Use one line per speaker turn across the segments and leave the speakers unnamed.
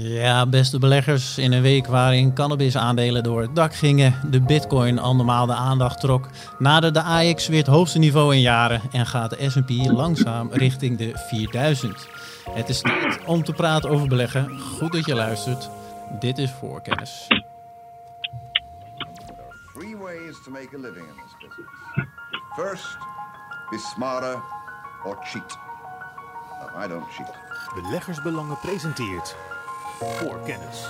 Ja, beste beleggers, in een week waarin cannabis-aandelen door het dak gingen, de bitcoin andermaal de aandacht trok, naderde de AX weer het hoogste niveau in jaren en gaat de S&P langzaam richting de 4000. Het is tijd om te praten over beleggen. Goed dat je luistert. Dit is Voorkennis.
Three ways to make a living in this business. First, be smarter or cheat. No, I don't cheat.
Beleggersbelangen presenteert voor kennis.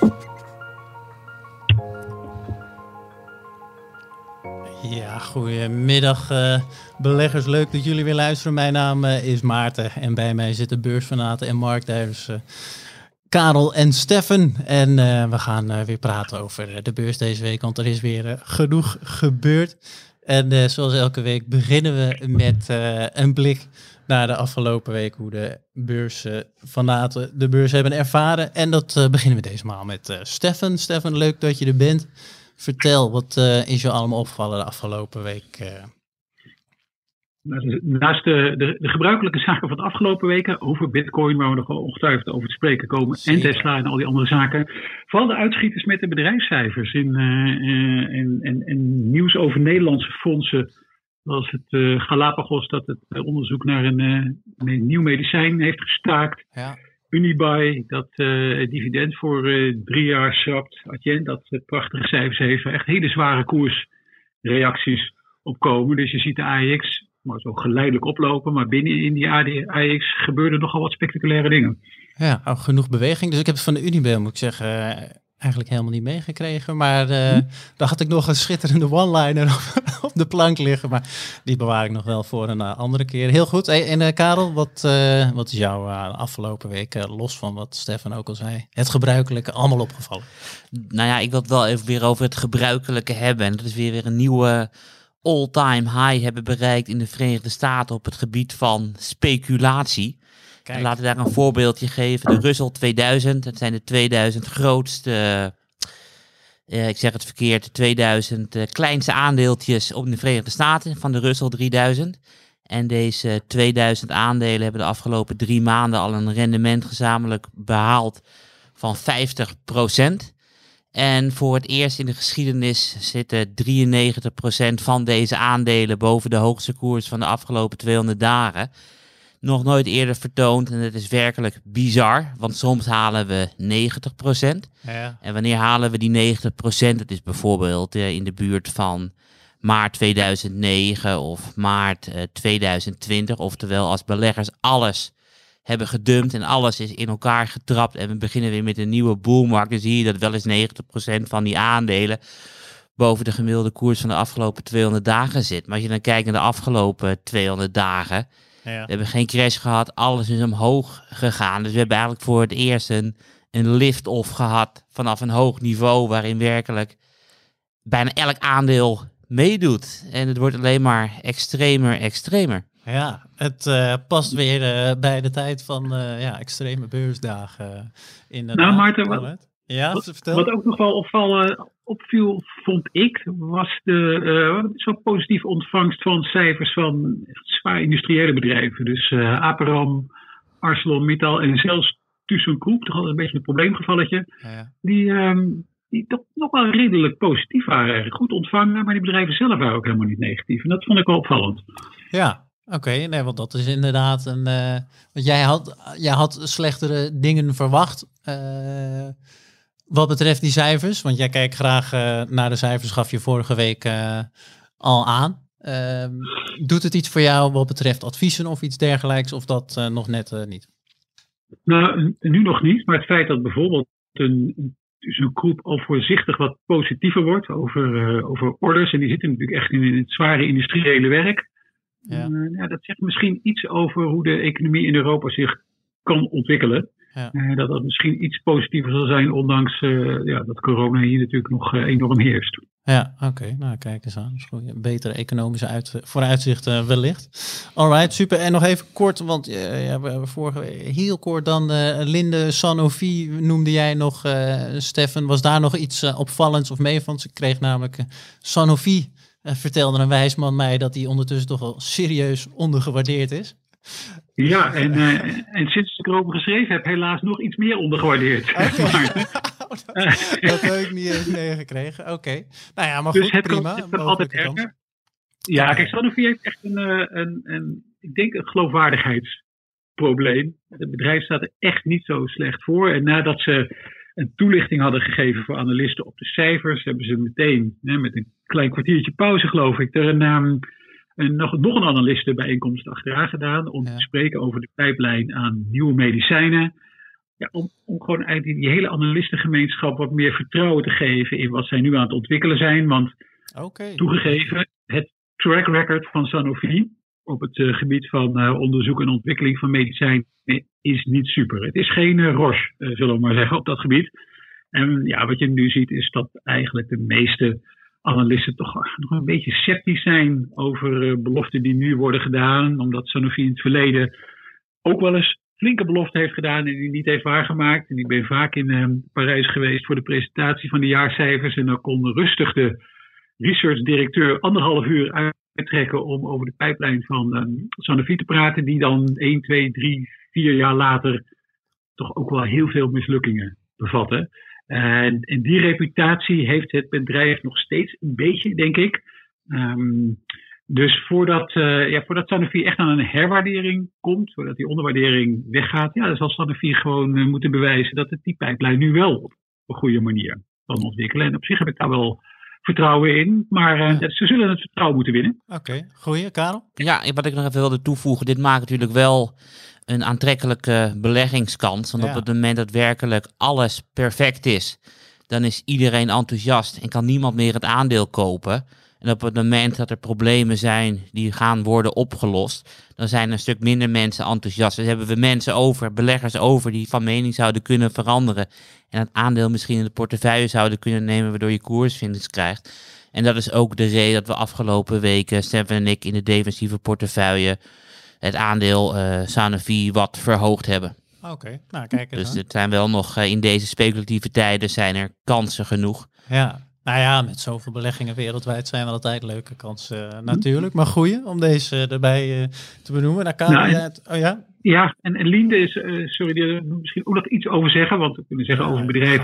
Ja, goedemiddag uh, beleggers. Leuk dat jullie weer luisteren. Mijn naam uh, is Maarten en bij mij zitten beursfanaten en marktduivers uh, Karel en Steffen. En we gaan weer praten over de beurs deze week, want er is weer genoeg gebeurd. En zoals elke week beginnen we met een blik naar de afgelopen week hoe de beursfanaten de beurs hebben ervaren. En dat uh, beginnen we deze maal met uh, Stefan. Stefan, leuk dat je er bent. Vertel, wat uh, is je allemaal opgevallen de afgelopen week?
Nou, naast de, de, de, gebruikelijke zaken van de afgelopen weken over Bitcoin, waar we nog ongetwijfeld over te spreken komen, en Tesla en al die andere zaken, vooral de uitschieters met de bedrijfscijfers en, en nieuws over Nederlandse fondsen was het uh, Galapagos dat het uh, onderzoek naar een, een, nieuw medicijn heeft gestaakt. Ja. Unibuy dat het dividend voor drie jaar schrapt. Adyen dat prachtige cijfers heeft. Echt hele zware koersreacties opkomen. Dus je ziet de AEX maar zo geleidelijk oplopen. Maar binnen in die AEX gebeurden nogal wat spectaculaire dingen.
Ja, genoeg beweging. Dus ik heb het van de Unibuy, moet ik zeggen eigenlijk helemaal niet meegekregen. Maar uh, hm? daar had ik nog een schitterende one-liner op, op, de plank liggen. Maar die bewaar ik nog wel voor een uh, andere keer. Heel goed. Hey, en uh, Karel, wat, wat is jou afgelopen week, los van wat Stefan ook al zei, het gebruikelijke allemaal opgevallen?
Nou ja, ik wil het wel even weer over het gebruikelijke hebben. En dat is weer weer een nieuwe all-time high hebben bereikt in de Verenigde Staten op het gebied van speculatie. Kijk. We daar een voorbeeldje geven. De Russell 2000, dat zijn de 2000 grootste, uh, ik zeg het verkeerd, de 2000 uh, kleinste aandeeltjes op de Verenigde Staten van de Russell 3000. En deze 2000 aandelen hebben de afgelopen drie maanden al een rendement gezamenlijk behaald van 50%. En voor het eerst in de geschiedenis zitten 93% van deze aandelen boven de hoogste koers van de afgelopen 200 dagen nog nooit eerder vertoond. En het is werkelijk bizar, want soms halen we 90%. Ja. En wanneer halen we die 90%? Dat is bijvoorbeeld uh, in de buurt van maart 2009 of maart uh, eh, 2020. Oftewel als beleggers alles hebben gedumpt en alles is in elkaar getrapt en we beginnen weer met een nieuwe boelmarkt. Dan zie je dat wel eens 90% van die aandelen boven de gemiddelde koers van de afgelopen 200 dagen zit. Maar als je dan kijkt naar de afgelopen 200 dagen, ja. We hebben geen crash gehad, alles is omhoog gegaan. Dus we hebben eigenlijk voor het eerst een, een lift-off gehad vanaf een hoog niveau waarin werkelijk bijna elk aandeel meedoet. En het wordt alleen maar extremer, extremer.
Ja, het uh, past weer uh, bij de tijd van uh, ja, extreme beursdagen. in
nou, Maarten, wat, ja, wat, wat ook nog wel opvallen, opviel, vond ik, was de uh, zo positieve ontvangst van cijfers van zwaar industriële bedrijven. Dus uh, Aperam, ArcelorMittal en zelfs ThyssenKrupp, toch altijd een beetje een probleemgevalletje. Ja. Die, um, die toch nog wel redelijk positief waren eigenlijk. Goed ontvangen, maar die bedrijven zelf waren ook helemaal niet negatief. En dat vond ik wel opvallend.
Ja, Oké, nee, want dat is inderdaad een. Uh, want jij had, jij had slechtere dingen verwacht. Uh, wat betreft die cijfers, want jij kijkt graag uh, naar de cijfers, gaf je vorige week uh, al aan. Uh, doet het iets voor jou wat betreft adviezen of iets dergelijks, of dat uh, nog net niet?
Nou, nu nog niet, maar het feit dat bijvoorbeeld een, dus een groep al voorzichtig wat positiever wordt over, over orders, en die zitten natuurlijk echt in het zware industriële werk. Ja. ja. dat zegt misschien iets over hoe de economie in Europa zich kan ontwikkelen. Ja. Uh, dat dat misschien iets positiever zal zijn, ondanks uh, ja, dat corona hier natuurlijk nog uh, enorm heerst.
Ja, oké. Nou, kijk eens aan. Betere economische uit, vooruitzichten wellicht. Alright, super. En nog even kort, want ja, we hebben vorige heel kort dan Linde Sanofi noemde jij nog. Stefan, was daar nog iets opvallends of mee van? Ze kreeg namelijk Sanofi, vertelde een wijsman mij, dat hij ondertussen toch wel serieus ondergewaardeerd is.
Ja, en, uh, en sinds ik erover geschreven heb, helaas nog iets meer ondergewaardeerd.
dat, dat, heb ik niet eens meegekregen. Oké. Nou ja, maar
dus
goed,
het
prima.
Kan, het kan altijd erger. Ja, kijk, Sanofi heeft echt een, een, een, ik denk een geloofwaardigheidsprobleem. Het bedrijf staat er echt niet zo slecht voor. En nadat ze een toelichting hadden gegeven voor analisten op de cijfers, hebben ze meteen, hè, met een klein kwartiertje pauze geloof ik, er een, een, nog, nog een analistenbijeenkomst achteraan gedaan om
Ja.
te spreken over de pijplijn aan nieuwe medicijnen. Ja, om, om gewoon eigenlijk die hele analistengemeenschap wat meer vertrouwen te geven in wat zij nu aan het ontwikkelen zijn. Want
Oké.
toegegeven, het track record van Sanofi op het eh, gebied van eh, onderzoek en ontwikkeling van medicijnen is niet super. Het is geen eh, Roche, zullen we maar zeggen, op dat gebied. En ja, wat je nu ziet is dat eigenlijk de meeste analisten toch nog een beetje sceptisch zijn over eh, beloften die nu worden gedaan, omdat Sanofi in het verleden ook wel eens flinke beloften heeft gedaan en die niet heeft waargemaakt. En ik ben vaak in eh, Parijs geweest voor de presentatie van de jaarcijfers en dan kon rustig de research-directeur anderhalf uur uittrekken om over de pijplijn van um, Sanofi te praten, die dan 1, 2, 3, 4 jaar later toch ook wel heel veel mislukkingen bevatten. En, en die reputatie heeft het bedrijf nog steeds een beetje, denk ik. Um, dus voordat, uh, ja, voordat Sanofi echt aan een herwaardering komt, voordat die onderwaardering weggaat, ja, dan zal Sanofi gewoon uh, moeten bewijzen dat het die pijplijn nu wel op een goede manier kan ontwikkelen. En op zich heb ik daar wel vertrouwen in, maar uh, ja. ze zullen het vertrouwen moeten winnen.
Oké, okay. goeie, Karel?
Ja, wat ik nog even wilde toevoegen, dit maakt natuurlijk wel een aantrekkelijke beleggingskans. Want ja. op het moment dat werkelijk alles perfect is, dan is iedereen enthousiast en kan niemand meer het aandeel kopen. En op het moment dat er problemen zijn die gaan worden opgelost, dan zijn er een stuk minder mensen enthousiast. Dus hebben we mensen over, beleggers over, die van mening zouden kunnen veranderen. En het aandeel misschien in de portefeuille zouden kunnen nemen, waardoor je koersvindings krijgt. En dat is ook de reden dat we afgelopen weken, Stefan en ik, in de defensieve portefeuille het aandeel uh, Sanofi wat verhoogd hebben.
Oké, okay. nou kijk eens
Dus
aan.
het zijn wel nog, uh, in deze speculatieve tijden zijn er kansen genoeg.
Ja, nou ja, met zoveel beleggingen wereldwijd zijn wel altijd leuke kansen uh, natuurlijk. Maar goeie om deze erbij uh, te benoemen. Daar kan
nou,
oh ja?
Ja, en, en Linde is, uh, sorry, die moet misschien ook nog iets over zeggen. Want we kunnen zeggen
ja,
over een bedrijf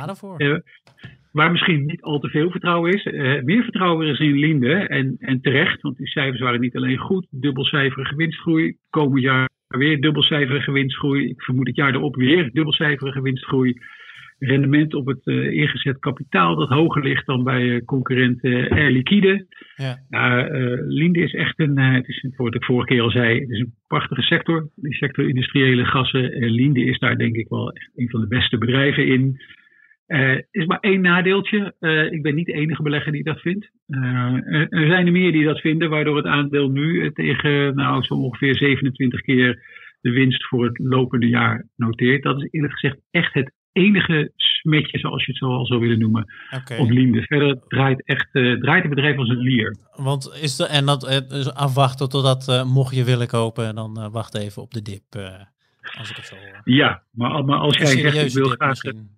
waar misschien niet al te veel vertrouwen is. meer vertrouwen is in Linde en, en terecht. Want die cijfers waren niet alleen goed. Dubbelcijferige winstgroei. Komend jaar weer dubbelcijferige winstgroei. Ik vermoed het jaar erop weer dubbelcijferige winstgroei rendement op het uh, ingezet kapitaal dat hoger ligt dan bij uh, concurrent Air Liquide.
Ja.
Uh, Linde is echt een, het is wat ik vorige keer al zei, het is een prachtige sector. Die sector industriële gassen. Linde is daar denk ik wel echt een van de beste bedrijven in. Er is maar één nadeeltje. ik ben niet de enige belegger die dat vindt. er zijn er meer die dat vinden, waardoor het aandeel nu tegen nou, zo ongeveer 27 keer de winst voor het lopende jaar noteert. Dat is eerlijk gezegd echt het enige smetje, zoals je het zo al zou willen noemen,
okay.
op Linde. Verder draait, echt, uh, draait het bedrijf als een lier.
Want is de, en dat dus afwachten totdat, uh, mocht je willen kopen, dan uh, wacht even op de dip, als ik het zo hoor.
Ja, maar, maar als jij zegt, ik wil graag...
Misschien.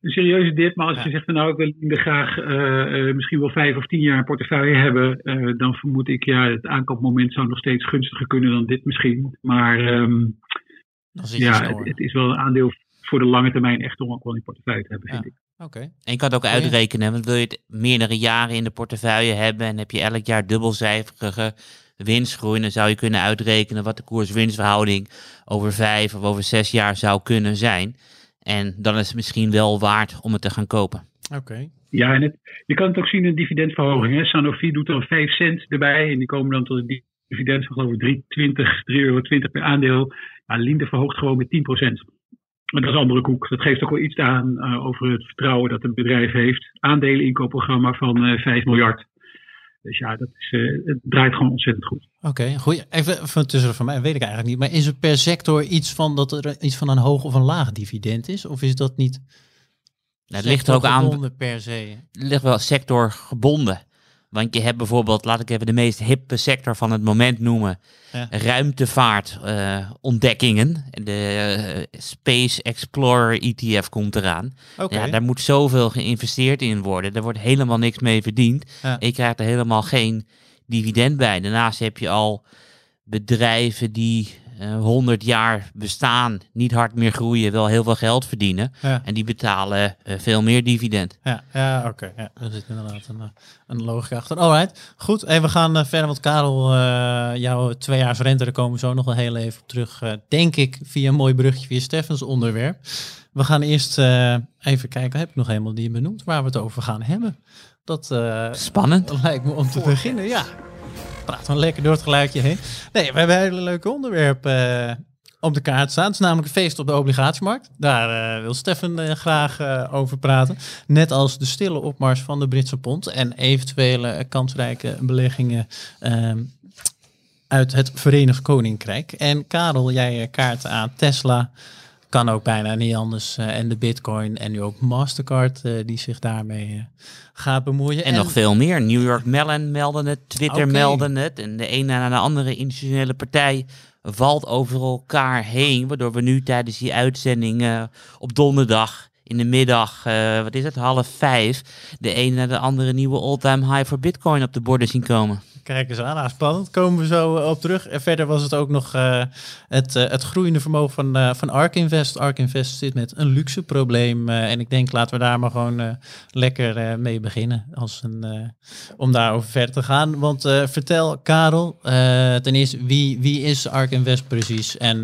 Een serieuze dip, maar als ja. je zegt van nou, ik wil Linde graag misschien wel vijf of tien jaar een portefeuille hebben, dan vermoed ik, ja, het aankoopmoment zou nog steeds gunstiger kunnen dan dit misschien. Maar um, ja, het, het is wel een aandeel voor de lange termijn echt om ook wel in portefeuille te hebben, vind
ja.
ik.
Okay.
En je kan het ook uitrekenen, want wil je het meerdere jaren in de portefeuille hebben en heb je elk jaar dubbelcijferige winstgroei, dan zou je kunnen uitrekenen wat de koers-winstverhouding over vijf of over zes jaar zou kunnen zijn. En dan is het misschien wel waard om het te gaan kopen.
Oké. Okay.
Ja, en het, je kan het ook zien in dividendverhoging. Hè. Sanofi doet er 5 cent erbij en die komen dan tot een dividend van geloof ik 3,20 euro per aandeel. Ja, Linde verhoogt gewoon met 10 procent. Maar dat is een andere koek. Dat geeft ook wel iets aan uh, over het vertrouwen dat een bedrijf heeft. Aandeleninkoopprogramma van uh, 5 miljard. Dus ja, dat is, uh, het draait gewoon ontzettend goed.
Oké, okay, goed. Even van tussen van mij weet ik eigenlijk niet. Maar is er per sector iets van dat er iets van een hoog of een laag dividend is? Of is dat niet?
Nou, het ligt er ook aan.
per se.
Het ligt wel sectorgebonden. Want je hebt bijvoorbeeld, laat ik even de meest hippe sector van het moment noemen. Ja. Ruimtevaart uh, ontdekkingen. De uh, Space Explorer ETF komt eraan.
Okay.
Ja, daar moet zoveel geïnvesteerd in worden. Er wordt helemaal niks mee verdiend.
Ja.
Je krijgt er helemaal geen dividend bij. Daarnaast heb je al bedrijven die eh 100 jaar bestaan, niet hard meer groeien, wel heel veel geld verdienen.
Ja.
En die betalen eh, veel meer dividend.
Ja, ja oké. Ja, er zit inderdaad een, eh, een logica achter. Alright, goed. En we gaan verder, want Karel, eh, jouw tweejaars rente, daar komen we zo nog wel heel even op terug. eh, denk ik, via een mooi brugje via Steffens onderwerp. We gaan eerst eh, even kijken, heb ik nog helemaal die benoemd, waar we het over gaan hebben. Dat eh,
Spannend.
lijkt me om te beginnen, ja. Praat gewoon lekker door het geluidje heen. Nee, we hebben een hele leuke onderwerp eh, op de kaart staan. Het is namelijk een feest op de obligatiemarkt. Daar eh, wil Stefan eh, graag over praten. Net als de stille opmars van de Britse pond en eventuele kansrijke beleggingen ehm, uit het Verenigd Koninkrijk. En Karel, jij kaart aan Tesla. Kan ook bijna niet anders. eh, en de Bitcoin en nu ook Mastercard eh, die zich daarmee eh, gaat bemoeien.
En, nog veel meer. New York Mellon melden het, Twitter melden het. En de ene na de andere institutionele partij valt over elkaar heen. Waardoor we nu tijdens die uitzending op donderdag in de middag, wat is het, half vijf, de ene na de andere nieuwe all-time high voor Bitcoin op de borden zien komen.
Kijk eens aan, nou, spannend. Komen we zo eh, op terug. En verder was het ook nog eh, het, eh, het groeiende vermogen van, eh van ARK Invest. ARK Invest zit met een luxe probleem. en ik denk, laten we daar maar gewoon lekker mee beginnen. Als een, om daarover verder te gaan. Want vertel, Karel, ten eerste, wie, wie is ARK Invest precies? En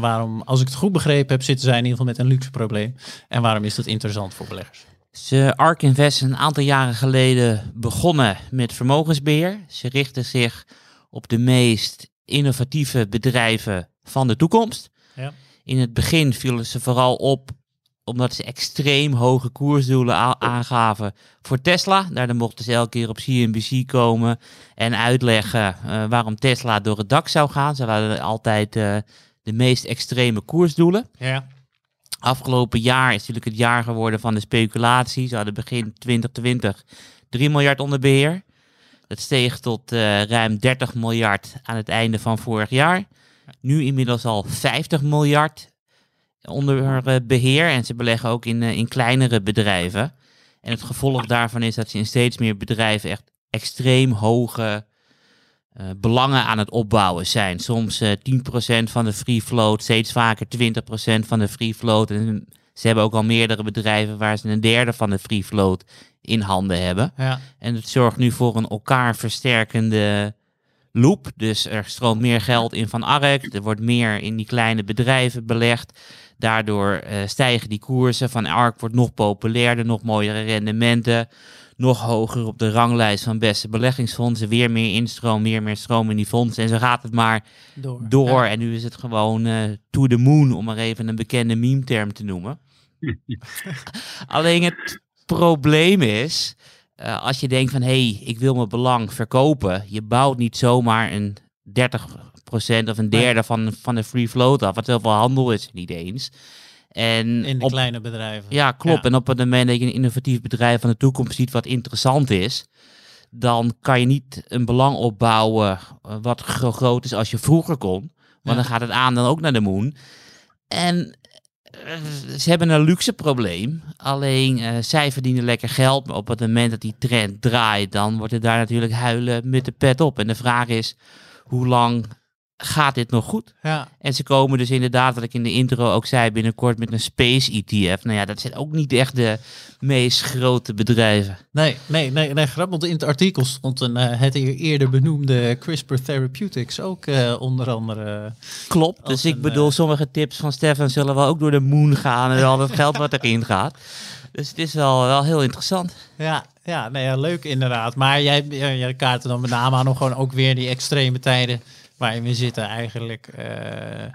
waarom, als ik het goed begrepen heb, zitten zij in ieder geval met een luxe probleem. En waarom is dat interessant voor beleggers?
Ze ARK Invest is een aantal jaren geleden begonnen met vermogensbeheer. Ze richten zich op de meest innovatieve bedrijven van de toekomst.
Ja.
In het begin vielen ze vooral op omdat ze extreem hoge koersdoelen aangaven voor Tesla. Daardoor mochten ze elke keer op CNBC komen en uitleggen eh, waarom Tesla door het dak zou gaan. Ze hadden altijd eh, de meest extreme koersdoelen.
Ja.
Afgelopen jaar is natuurlijk het jaar geworden van de speculatie. Ze hadden begin 2020 3 miljard onder beheer. Dat steeg tot eh, ruim 30 miljard aan het einde van vorig jaar. Nu inmiddels al 50 miljard onder eh, beheer. En ze beleggen ook in, eh, in kleinere bedrijven. En het gevolg daarvan is dat ze in steeds meer bedrijven echt extreem hoge eh, belangen aan het opbouwen zijn. Soms eh 10% van de free float, steeds vaker 20% van de free float. En ze hebben ook al meerdere bedrijven waar ze een derde van de free float in handen hebben.
Ja.
En het zorgt nu voor een elkaar versterkende loop. Dus er stroomt meer geld in van ARK. Er wordt meer in die kleine bedrijven belegd. Daardoor eh, stijgen die koersen. Van ARK wordt nog populairder, nog mooiere rendementen. Nog hoger op de ranglijst van beste beleggingsfondsen. Weer meer instroom, meer meer stroom in die fondsen. En zo gaat het maar
Door.
door.
Ja.
En nu is het gewoon eh to the moon, om maar even een bekende meme-term te noemen. Alleen het probleem is, eh, als je denkt van hé, hey, ik wil mijn belang verkopen. Je bouwt niet zomaar een 30% of een derde van, van de free float af. Wat heel veel handel is niet eens. En
In de
op,
kleine bedrijven.
ja, klopt.
Ja.
En op het moment dat je een innovatief bedrijf van de toekomst ziet wat interessant is, dan kan je niet een belang opbouwen eh, wat zo groot is als je vroeger kon. Want
Ja.
dan gaat het aan dan ook naar de moon. En eh, ze hebben een luxe probleem. Alleen eh, zij verdienen lekker geld. Maar op het moment dat die trend draait, dan wordt het daar natuurlijk huilen met de pet op. En de vraag is, hoe lang gaat dit nog goed?
Ja.
En ze komen dus inderdaad, wat ik in de intro ook zei, binnenkort met een Space ETF. Nou ja, dat zijn ook niet echt de meest grote bedrijven.
Nee, nee, nee, nee, grappig. Want in het artikel stond een, eh, het hier eerder benoemde CRISPR Therapeutics ook eh, onder andere.
Klopt.
Als
Dus ik bedoel,
eh,
sommige tips van Stefan zullen wel ook door de moon gaan en al dat geld wat erin gaat. Dus het is wel, wel heel interessant.
Ja, ja, nee, ja, leuk inderdaad. Maar jij, jij jij kaart er dan met name aan om gewoon ook weer die extreme tijden waarin we zitten eigenlijk eh,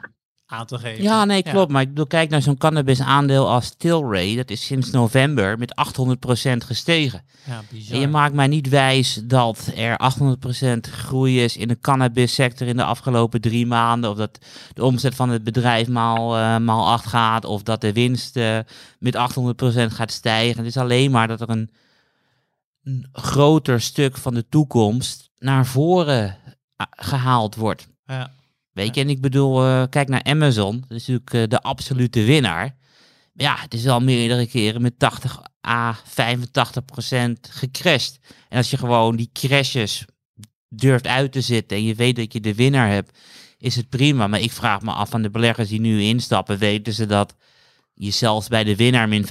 aan te geven.
Ja, nee, klopt. Maar ik bedoel, kijk naar zo'n cannabis aandeel als Tilray. Dat is sinds november met 800% gestegen.
Ja, bizar.
En je maakt mij niet wijs dat er 800% groei is in de cannabissector in de afgelopen drie maanden. Of dat de omzet van het bedrijf maal, eh, maal 8 gaat. Of dat de winst eh, met 800% gaat stijgen. Het is alleen maar dat er een, een groter stuk van de toekomst naar voren gehaald wordt.
Ja.
Weet je, en ik bedoel, eh, kijk naar Amazon. Dat is natuurlijk eh, de absolute winnaar. Maar ja, het is al meerdere keren met 80 à 85 procent gecrashed. En als je gewoon die crashes durft uit te zitten en je weet dat je de winnaar hebt, is het prima. Maar ik vraag me af van de beleggers die nu instappen, weten ze dat je zelfs bij de winnaar min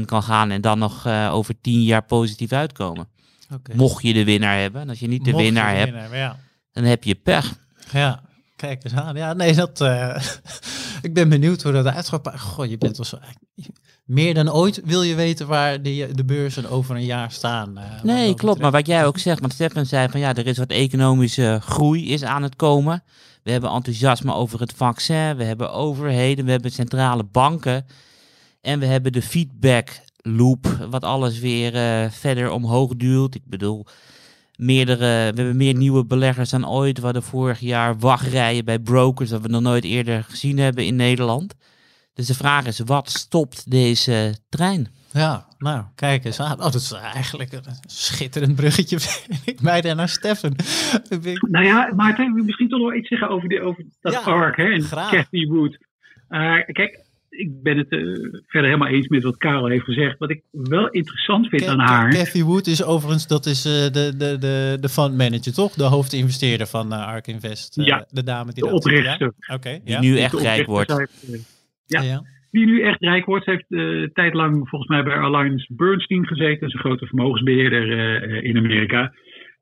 85% kan gaan en dan nog uh, over 10 jaar positief uitkomen. Okay. Mocht je de winnaar hebben. En als je niet de
Mocht
winnaar
de
hebt,
winnaar, ja.
Dan heb je pech.
Ja, kijk eens aan. Ja, nee, dat. eh, ik ben benieuwd hoe dat uitgaat. Goh, je bent wel zo. Meer dan ooit wil je weten waar de, de beurzen over een jaar staan. wat
Nee, klopt. Maar wat jij ook zegt, want Stefan zei van ja, er is wat economische groei is aan het komen. We hebben enthousiasme over het vaccin, we hebben overheden, we hebben centrale banken. En we hebben de feedback loop, wat alles weer eh, verder omhoog duwt. Ik bedoel, meerdere, we hebben meer nieuwe beleggers dan ooit. We hadden vorig jaar wachtrijen bij brokers, dat we nog nooit eerder gezien hebben in Nederland. Dus de vraag is, wat stopt deze trein?
Ja, nou, kijk eens aan. Oh, dat is eigenlijk een schitterend bruggetje. vind ik mij daar naar ben-
Nou ja, Maarten, wil misschien toch nog iets zeggen over, die, over dat
Ja,
park hè, en
graag.
Cathy Wood. Eh, kijk, ik ben het eh, verder helemaal eens met wat Karel heeft gezegd. Wat ik wel interessant vind aan haar.
Cathy Wood is overigens, dat is eh, de, de, de, de fund manager, toch? De hoofdinvesteerder van eh, Ark Invest. eh,
Ja,
de dame die
de
dat-
oprichter.
Ja? Oké,
Die
ja.
nu echt rijk wordt.
heeft,
Ja.
die nu echt rijk wordt. Ze heeft eh tijd lang volgens mij bij Alliance Bernstein gezeten. Dat is een grote vermogensbeheerder eh, eh, in Amerika.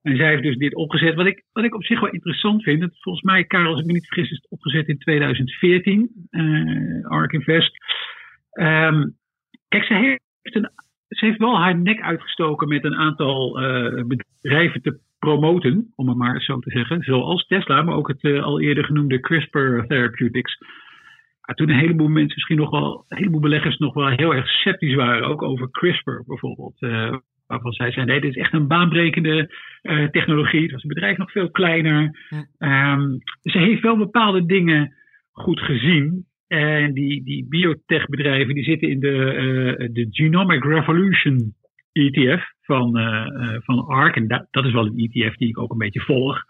En zij heeft dus dit opgezet. Wat ik, wat ik op zich wel interessant vind. Dat volgens mij, Karel, als ik me niet vergis, is het opgezet in 2014. eh Ark Invest. Ehm, kijk, ze heeft, een, ze heeft wel haar nek uitgestoken met een aantal eh, bedrijven te promoten. Om het maar zo te zeggen. Zoals Tesla, maar ook het eh, al eerder genoemde CRISPR Therapeutics. Toen een heleboel mensen, misschien nog wel, een heleboel beleggers nog wel heel erg sceptisch waren, ook over CRISPR bijvoorbeeld. eh, waarvan zij zeiden, nee, dit is echt een baanbrekende eh, technologie. Het was een bedrijf nog veel kleiner.
Hm.
Ehm, ze heeft wel bepaalde dingen goed gezien. En die, die biotechbedrijven die zitten in de, eh, de Genomic Revolution ETF van, eh, eh, van ARK. En dat, dat is wel een ETF die ik ook een beetje volg.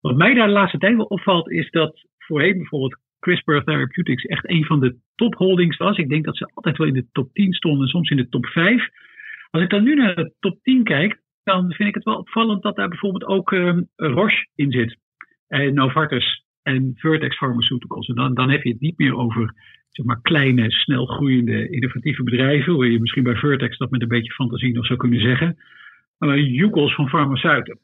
Wat mij daar de laatste tijd wel opvalt, is dat voorheen bijvoorbeeld CRISPR Therapeutics echt een van de topholdings was. Ik denk dat ze altijd wel in de top 10 stonden, soms in de top 5. Als ik dan nu naar de top 10 kijk, dan vind ik het wel opvallend dat daar bijvoorbeeld ook ehm, Roche in zit. En Novartis en Vertex Pharmaceuticals. En dan, dan heb je het niet meer over zeg maar, kleine, snel groeiende, innovatieve bedrijven. Hoe je misschien bij Vertex dat met een beetje fantasie nog zou kunnen zeggen. Maar joekels van farmaceuten.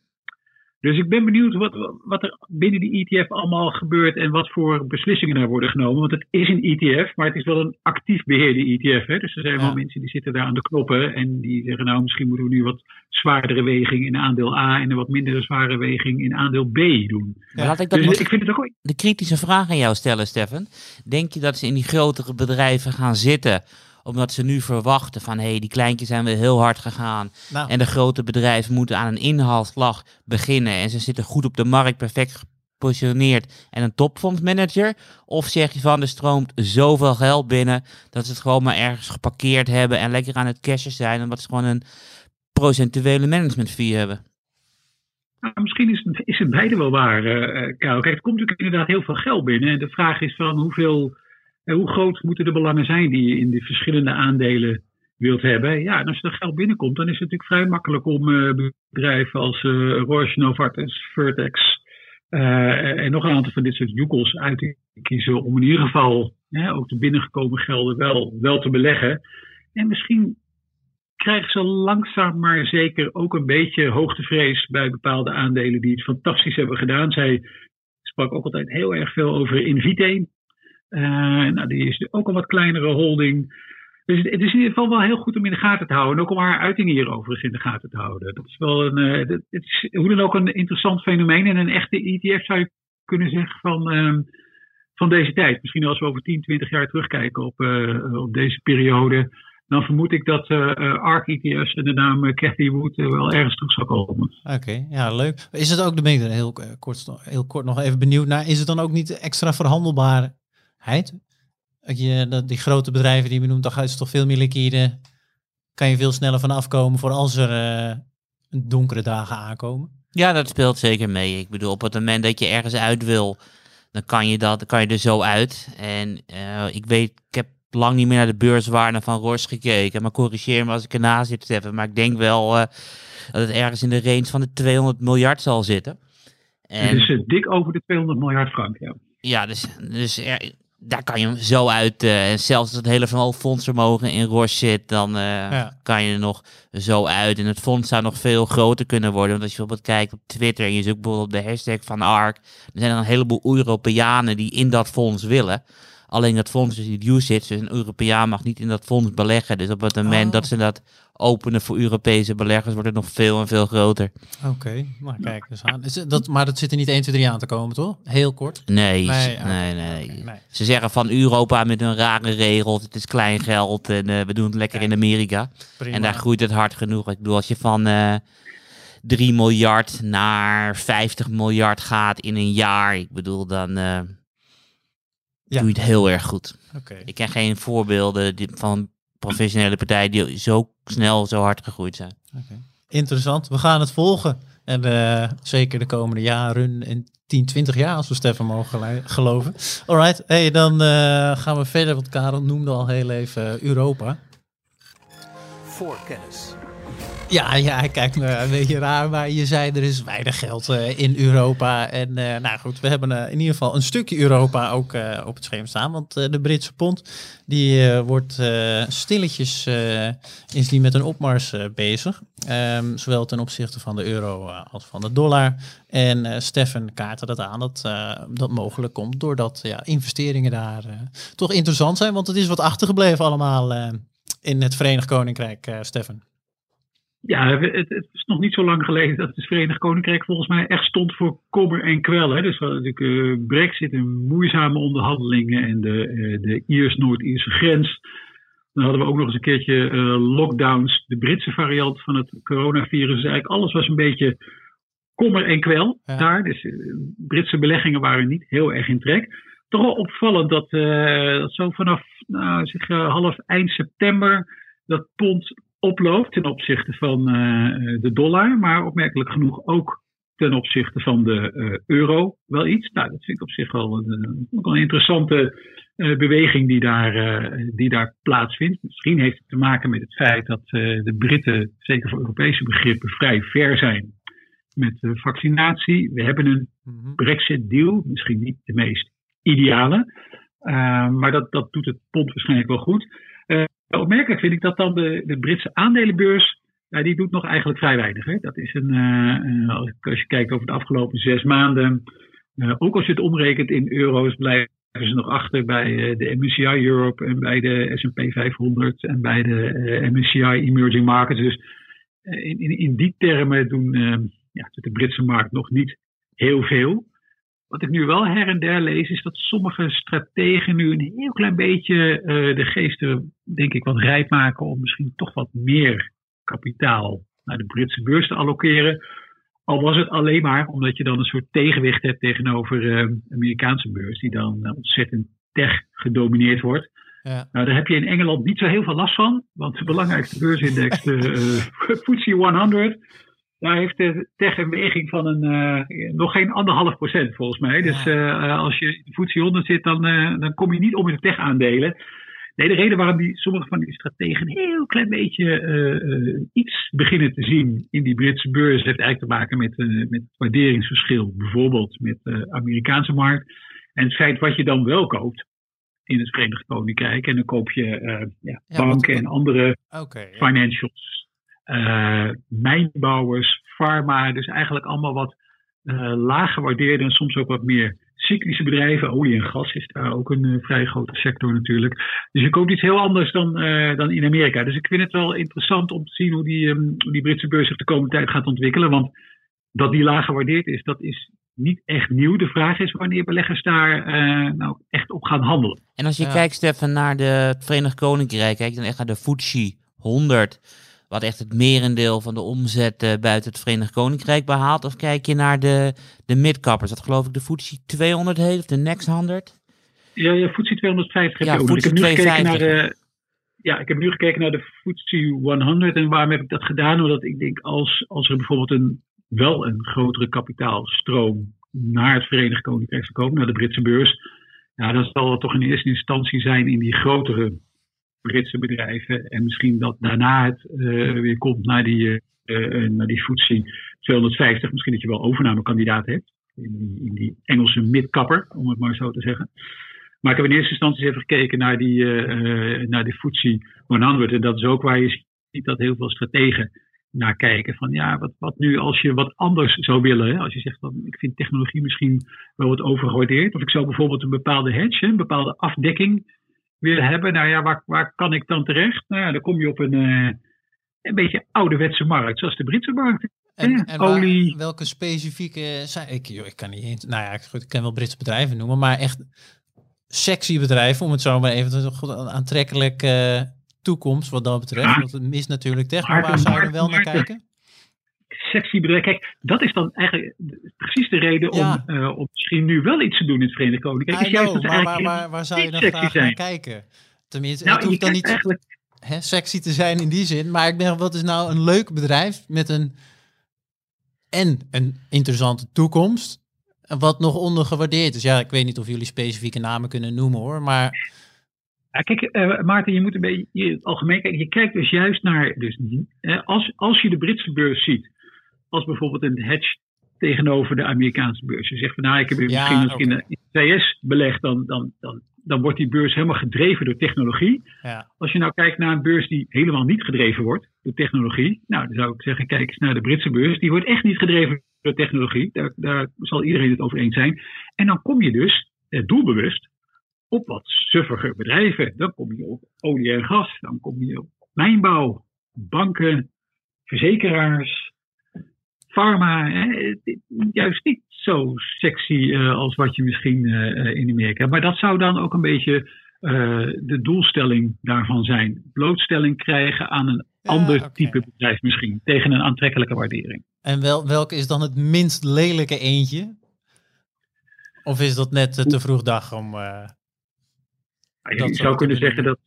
Dus ik ben benieuwd wat, wat er binnen die ETF allemaal gebeurt en wat voor beslissingen er worden genomen. Want het is een ETF, maar het is wel een actief beheerde ETF. Hè? Dus er zijn
Ja.
wel mensen die zitten daar aan de knoppen en die zeggen nou misschien moeten we nu wat zwaardere weging in aandeel A en een wat mindere zware weging in aandeel B doen.
Maar laat ik dat
Dus ik vind het ook
de kritische vraag aan jou stellen, Stefan. Denk je dat ze in die grotere bedrijven gaan zitten omdat ze nu verwachten van hé, hey, die kleintjes zijn weer heel hard gegaan
Nou,
en de grote bedrijven moeten aan een inhaalslag beginnen en ze zitten goed op de markt, perfect gepositioneerd en een topfondsmanager? Of zeg je van er stroomt zoveel geld binnen dat ze het gewoon maar ergens geparkeerd hebben en lekker aan het cashen zijn omdat ze gewoon een procentuele management fee hebben?
Nou, misschien is het, is het beide wel waar, Karel. Kijk, er komt natuurlijk inderdaad heel veel geld binnen. En de vraag is van hoeveel, eh, hoe groot moeten de belangen zijn die je in de verschillende aandelen wilt hebben. Ja, en als er geld binnenkomt, dan is het natuurlijk vrij makkelijk om eh, bedrijven als eh Roche, Novartis, Vertex eh, en nog een aantal van dit soort joekels uit te kiezen. Om in ieder geval ook de binnengekomen gelden wel, wel te beleggen. En misschien krijgen ze langzaam maar zeker ook een beetje hoogtevrees bij bepaalde aandelen die het fantastisch hebben gedaan. Zij sprak ook altijd heel erg veel over Invite. Eh, nou, die is ook een wat kleinere holding. Dus het is in ieder geval wel heel goed om in de gaten te houden. En ook om haar uitingen hier overigens in de gaten te houden. Dat is wel een, eh, het is hoe dan ook een interessant fenomeen. En een echte ETF zou je kunnen zeggen van, ehm, van deze tijd. Misschien als we over 10, 20 jaar terugkijken op, eh, op deze periode dan vermoed ik dat eh, ARK ETF's en de naam Cathy Wood wel ergens terug zal komen.
Oké, ja, leuk. Is het ook, de ben ik heel, kort, heel kort nog even benieuwd naar, is het dan ook niet extra verhandelbaarheid? Dat je, dat die grote bedrijven die je noemt, dan is toch veel meer liquide, kan je veel sneller van afkomen voor als er eh, donkere dagen aankomen?
Ja, dat speelt zeker mee. Ik bedoel, op het moment dat je ergens uit wil, dan kan je, dat, dan kan je er zo uit. En eh, ik weet, ik heb lang niet meer naar de beurswaarde van Roche gekeken. Maar corrigeer me als ik ernaast zit, Stefan. Maar ik denk wel eh, dat het ergens in de range van de 200 miljard zal zitten. En,
dus uh, dik over de 200 miljard frank, ja.
Ja, dus, dus er, daar kan je hem zo uit. En zelfs als het hele fondsvermogen in Roche zit, dan ja. kan je er nog zo uit. En het fonds zou nog veel groter kunnen worden. Want als je bijvoorbeeld kijkt op Twitter en je zoekt bijvoorbeeld op de hashtag van ARK, dan zijn er een heleboel Europeanen die in dat fonds willen. Alleen dat fonds is niet UCITS, dus een Europeaan mag niet in dat fonds beleggen. Dus op het moment oh. dat ze dat openen voor Europese beleggers, wordt het nog veel en veel groter.
Oké, okay. maar kijk eens aan. Is dat, maar dat zit er niet 1, 2, 3 aan te komen, toch? Heel kort?
Nee, nee, nee, nee. nee. Ze zeggen van Europa met hun rare regels, het is klein geld en uh, we doen het lekker kijk. in Amerika. Prima. En daar groeit het hard genoeg. Ik bedoel, als je van... Uh, 3 miljard naar 50 miljard gaat in een jaar. Ik bedoel, dan uh, ja. doe je het heel erg goed.
Okay.
Ik ken geen voorbeelden van professionele partijen die zo snel, zo hard gegroeid zijn.
Okay. Interessant. We gaan het volgen. En uh, zeker de komende jaren, in 10, 20 jaar, als we Stefan mogen geloven. Alright, hey, dan uh, gaan we verder, want Karel noemde al heel even Europa.
Voorkennis.
Ja, ja, hij kijkt me een beetje raar, maar je zei er is weinig geld uh, in Europa. En uh, nou goed, we hebben in ieder geval een stukje Europa ook op het scherm staan. Want de Britse pond, die wordt stilletjes, is die met een opmars bezig. Um, zowel ten opzichte van de euro als van de dollar. En Stefan kaartte dat aan dat dat mogelijk komt doordat ja, investeringen daar toch interessant zijn. Want het is wat achtergebleven allemaal in het Verenigd Koninkrijk, Stefan.
Ja, het, het, is nog niet zo lang geleden dat het Verenigd Koninkrijk volgens mij echt stond voor kommer en kwel. Hè. Dus we hadden natuurlijk uh, brexit en moeizame onderhandelingen en de, uh, de Iers-Noord-Ierse grens. Dan hadden we ook nog eens een keertje uh, lockdowns, de Britse variant van het coronavirus. Dus eigenlijk alles was een beetje kommer en kwel ja. daar. Dus Britse beleggingen waren niet heel erg in trek. Toch wel opvallend dat, dat zo vanaf nou, zeg, half eind september dat pond oploopt ten opzichte van uh, de dollar, maar opmerkelijk genoeg ook ten opzichte van de uh, euro wel iets. Nou, dat vind ik op zich wel een, een interessante uh, beweging die daar, die daar plaatsvindt. Misschien heeft het te maken met het feit dat de Britten, zeker voor Europese begrippen, vrij ver zijn met vaccinatie. We hebben een mm-hmm. Brexit-deal, misschien niet de meest ideale, maar dat, dat doet het pond waarschijnlijk wel goed. Opmerkelijk vind ik dat dan de, de Britse aandelenbeurs, ja, die doet nog eigenlijk vrij weinig. Hè. Dat is een, uh, als je kijkt over de afgelopen zes maanden, uh, ook als je het omrekent in euro's, blijven ze nog achter bij de MSCI Europe en bij de S&P 500 en bij de MSCI Emerging Markets. Dus in, in, in, die termen doen ja, de Britse markt nog niet heel veel. Wat ik nu wel her en der lees, is dat sommige strategen nu een heel klein beetje uh, de geesten, denk ik, wat rijp maken om misschien toch wat meer kapitaal naar de Britse beurs te allokeren. Al was het alleen maar omdat je dan een soort tegenwicht hebt tegenover uh, de Amerikaanse beurs, die dan uh, ontzettend tech gedomineerd wordt. Ja. Nou, daar heb je in Engeland niet zo heel veel last van, want de belangrijkste beursindex, de FTSE 100, daar heeft de tech een weging van een, uh, nog geen anderhalf procent volgens mij. Dus uh, als je in de FTSE 100 zit, dan, uh, dan kom je niet om in de tech-aandelen. Nee, de reden waarom die, sommige van die strategen een heel klein beetje iets beginnen te zien in die Britse beurs, heeft eigenlijk te maken met, met het waarderingsverschil, bijvoorbeeld met de Amerikaanse markt. En het feit wat je dan wel koopt in het Verenigd Koninkrijk. En dan koop je ja, banken en andere okay, financials uh, mijnbouwers, pharma, dus eigenlijk allemaal wat uh, laag gewaardeerde en soms ook wat meer cyclische bedrijven. Olie en gas is daar ook een uh, vrij grote sector natuurlijk. Dus je koopt iets heel anders dan, dan in Amerika. Dus ik vind het wel interessant om te zien hoe die, um, hoe die Britse beurs zich de komende tijd gaat ontwikkelen. Want dat die laag gewaardeerd is, dat is niet echt nieuw. De vraag is wanneer beleggers daar nou echt op gaan handelen.
En als je kijkt, Stefan, naar de, het Verenigd Koninkrijk, kijk dan echt naar de FTSE 100 wat echt het merendeel van de omzet uh, buiten het Verenigd Koninkrijk behaalt? Of kijk je naar de, de midcappers? Dat geloof ik de FTSE 200 heeft, of de Next 100?
Ja, ja FTSE 250 heb ja. Ik heb nu gekeken naar de, ja, ik heb nu gekeken naar de FTSE 100. En waarom heb ik dat gedaan? Omdat ik denk, als, als er bijvoorbeeld een, wel een grotere kapitaalstroom naar het Verenigd Koninkrijk zou komen, naar de Britse beurs, ja, dan zal het toch in eerste instantie zijn in die grotere Britse bedrijven. En misschien dat daarna het uh, weer komt naar die, uh, naar die FTSE 250. Misschien dat je wel overnamekandidaat hebt. in die, in die Engelse midkapper, om het maar zo te zeggen. Maar ik heb in eerste instantie even gekeken naar die, uh, naar de FTSE 100. En dat is ook waar je ziet dat heel veel strategen naar kijken. Van ja, wat, wat nu als je wat anders zou willen. Hè? Als je zegt van ik vind technologie misschien wel wat overgewaardeerd. Of ik zou bijvoorbeeld een bepaalde hedge, een bepaalde afdekking willen hebben. Nou ja, waar, waar kan ik dan terecht? Nou ja, dan kom je op een, uh, een beetje ouderwetse markt, zoals de Britse markt.
En, en olie. welke specifieke zijn ik, joh, ik kan niet eens. Nou ja, goed, ik ken wel Britse bedrijven noemen, maar echt sexy bedrijven, om het zo maar even te aantrekkelijk uh, toekomst wat dat betreft. Ja. Want het mist natuurlijk tegen, maar waar zou je wel naar kijken?
Sexy bedrijf. Kijk, dat is dan eigenlijk precies de reden om, uh, om misschien nu wel iets te doen in het Verenigd Koninkrijk. Is juist
maar waar, waar, waar, zou je dan graag zijn. naar kijken? Tenminste, nou, het hoeft dan niet eigenlijk... hè, sexy te zijn in die zin. Maar ik ben, wat is nou een leuk bedrijf met een en een interessante toekomst wat nog ondergewaardeerd is. Ja, ik weet niet of jullie specifieke namen kunnen noemen hoor, maar...
Ja, kijk, uh, Maarten, je moet een beetje je, algemeen kijken. Je kijkt dus juist naar, dus, als, als je de Britse beurs ziet, als bijvoorbeeld een hedge tegenover de Amerikaanse beurs. Je zegt van nou, ik heb misschien okay. in de CS belegd, dan, dan, dan, dan wordt die beurs helemaal gedreven door technologie. Ja. Als je nou kijkt naar een beurs die helemaal niet gedreven wordt door technologie, nou dan zou ik zeggen, kijk eens naar de Britse beurs. Die wordt echt niet gedreven door technologie. Daar, daar zal iedereen het over eens zijn. En dan kom je dus eh, doelbewust op wat suffiger bedrijven. Dan kom je op olie en gas, dan kom je op mijnbouw, banken, verzekeraars, pharma. Hè, juist niet zo sexy uh, als wat je misschien uh, in Amerika hebt. Maar dat zou dan ook een beetje uh, de doelstelling daarvan zijn. Blootstelling krijgen aan een ander okay. type bedrijf misschien. Tegen een aantrekkelijke waardering.
En wel, welke is dan het minst lelijke eentje? Of is dat net te vroeg dag om...
Ja, je zou kunnen zeggen dat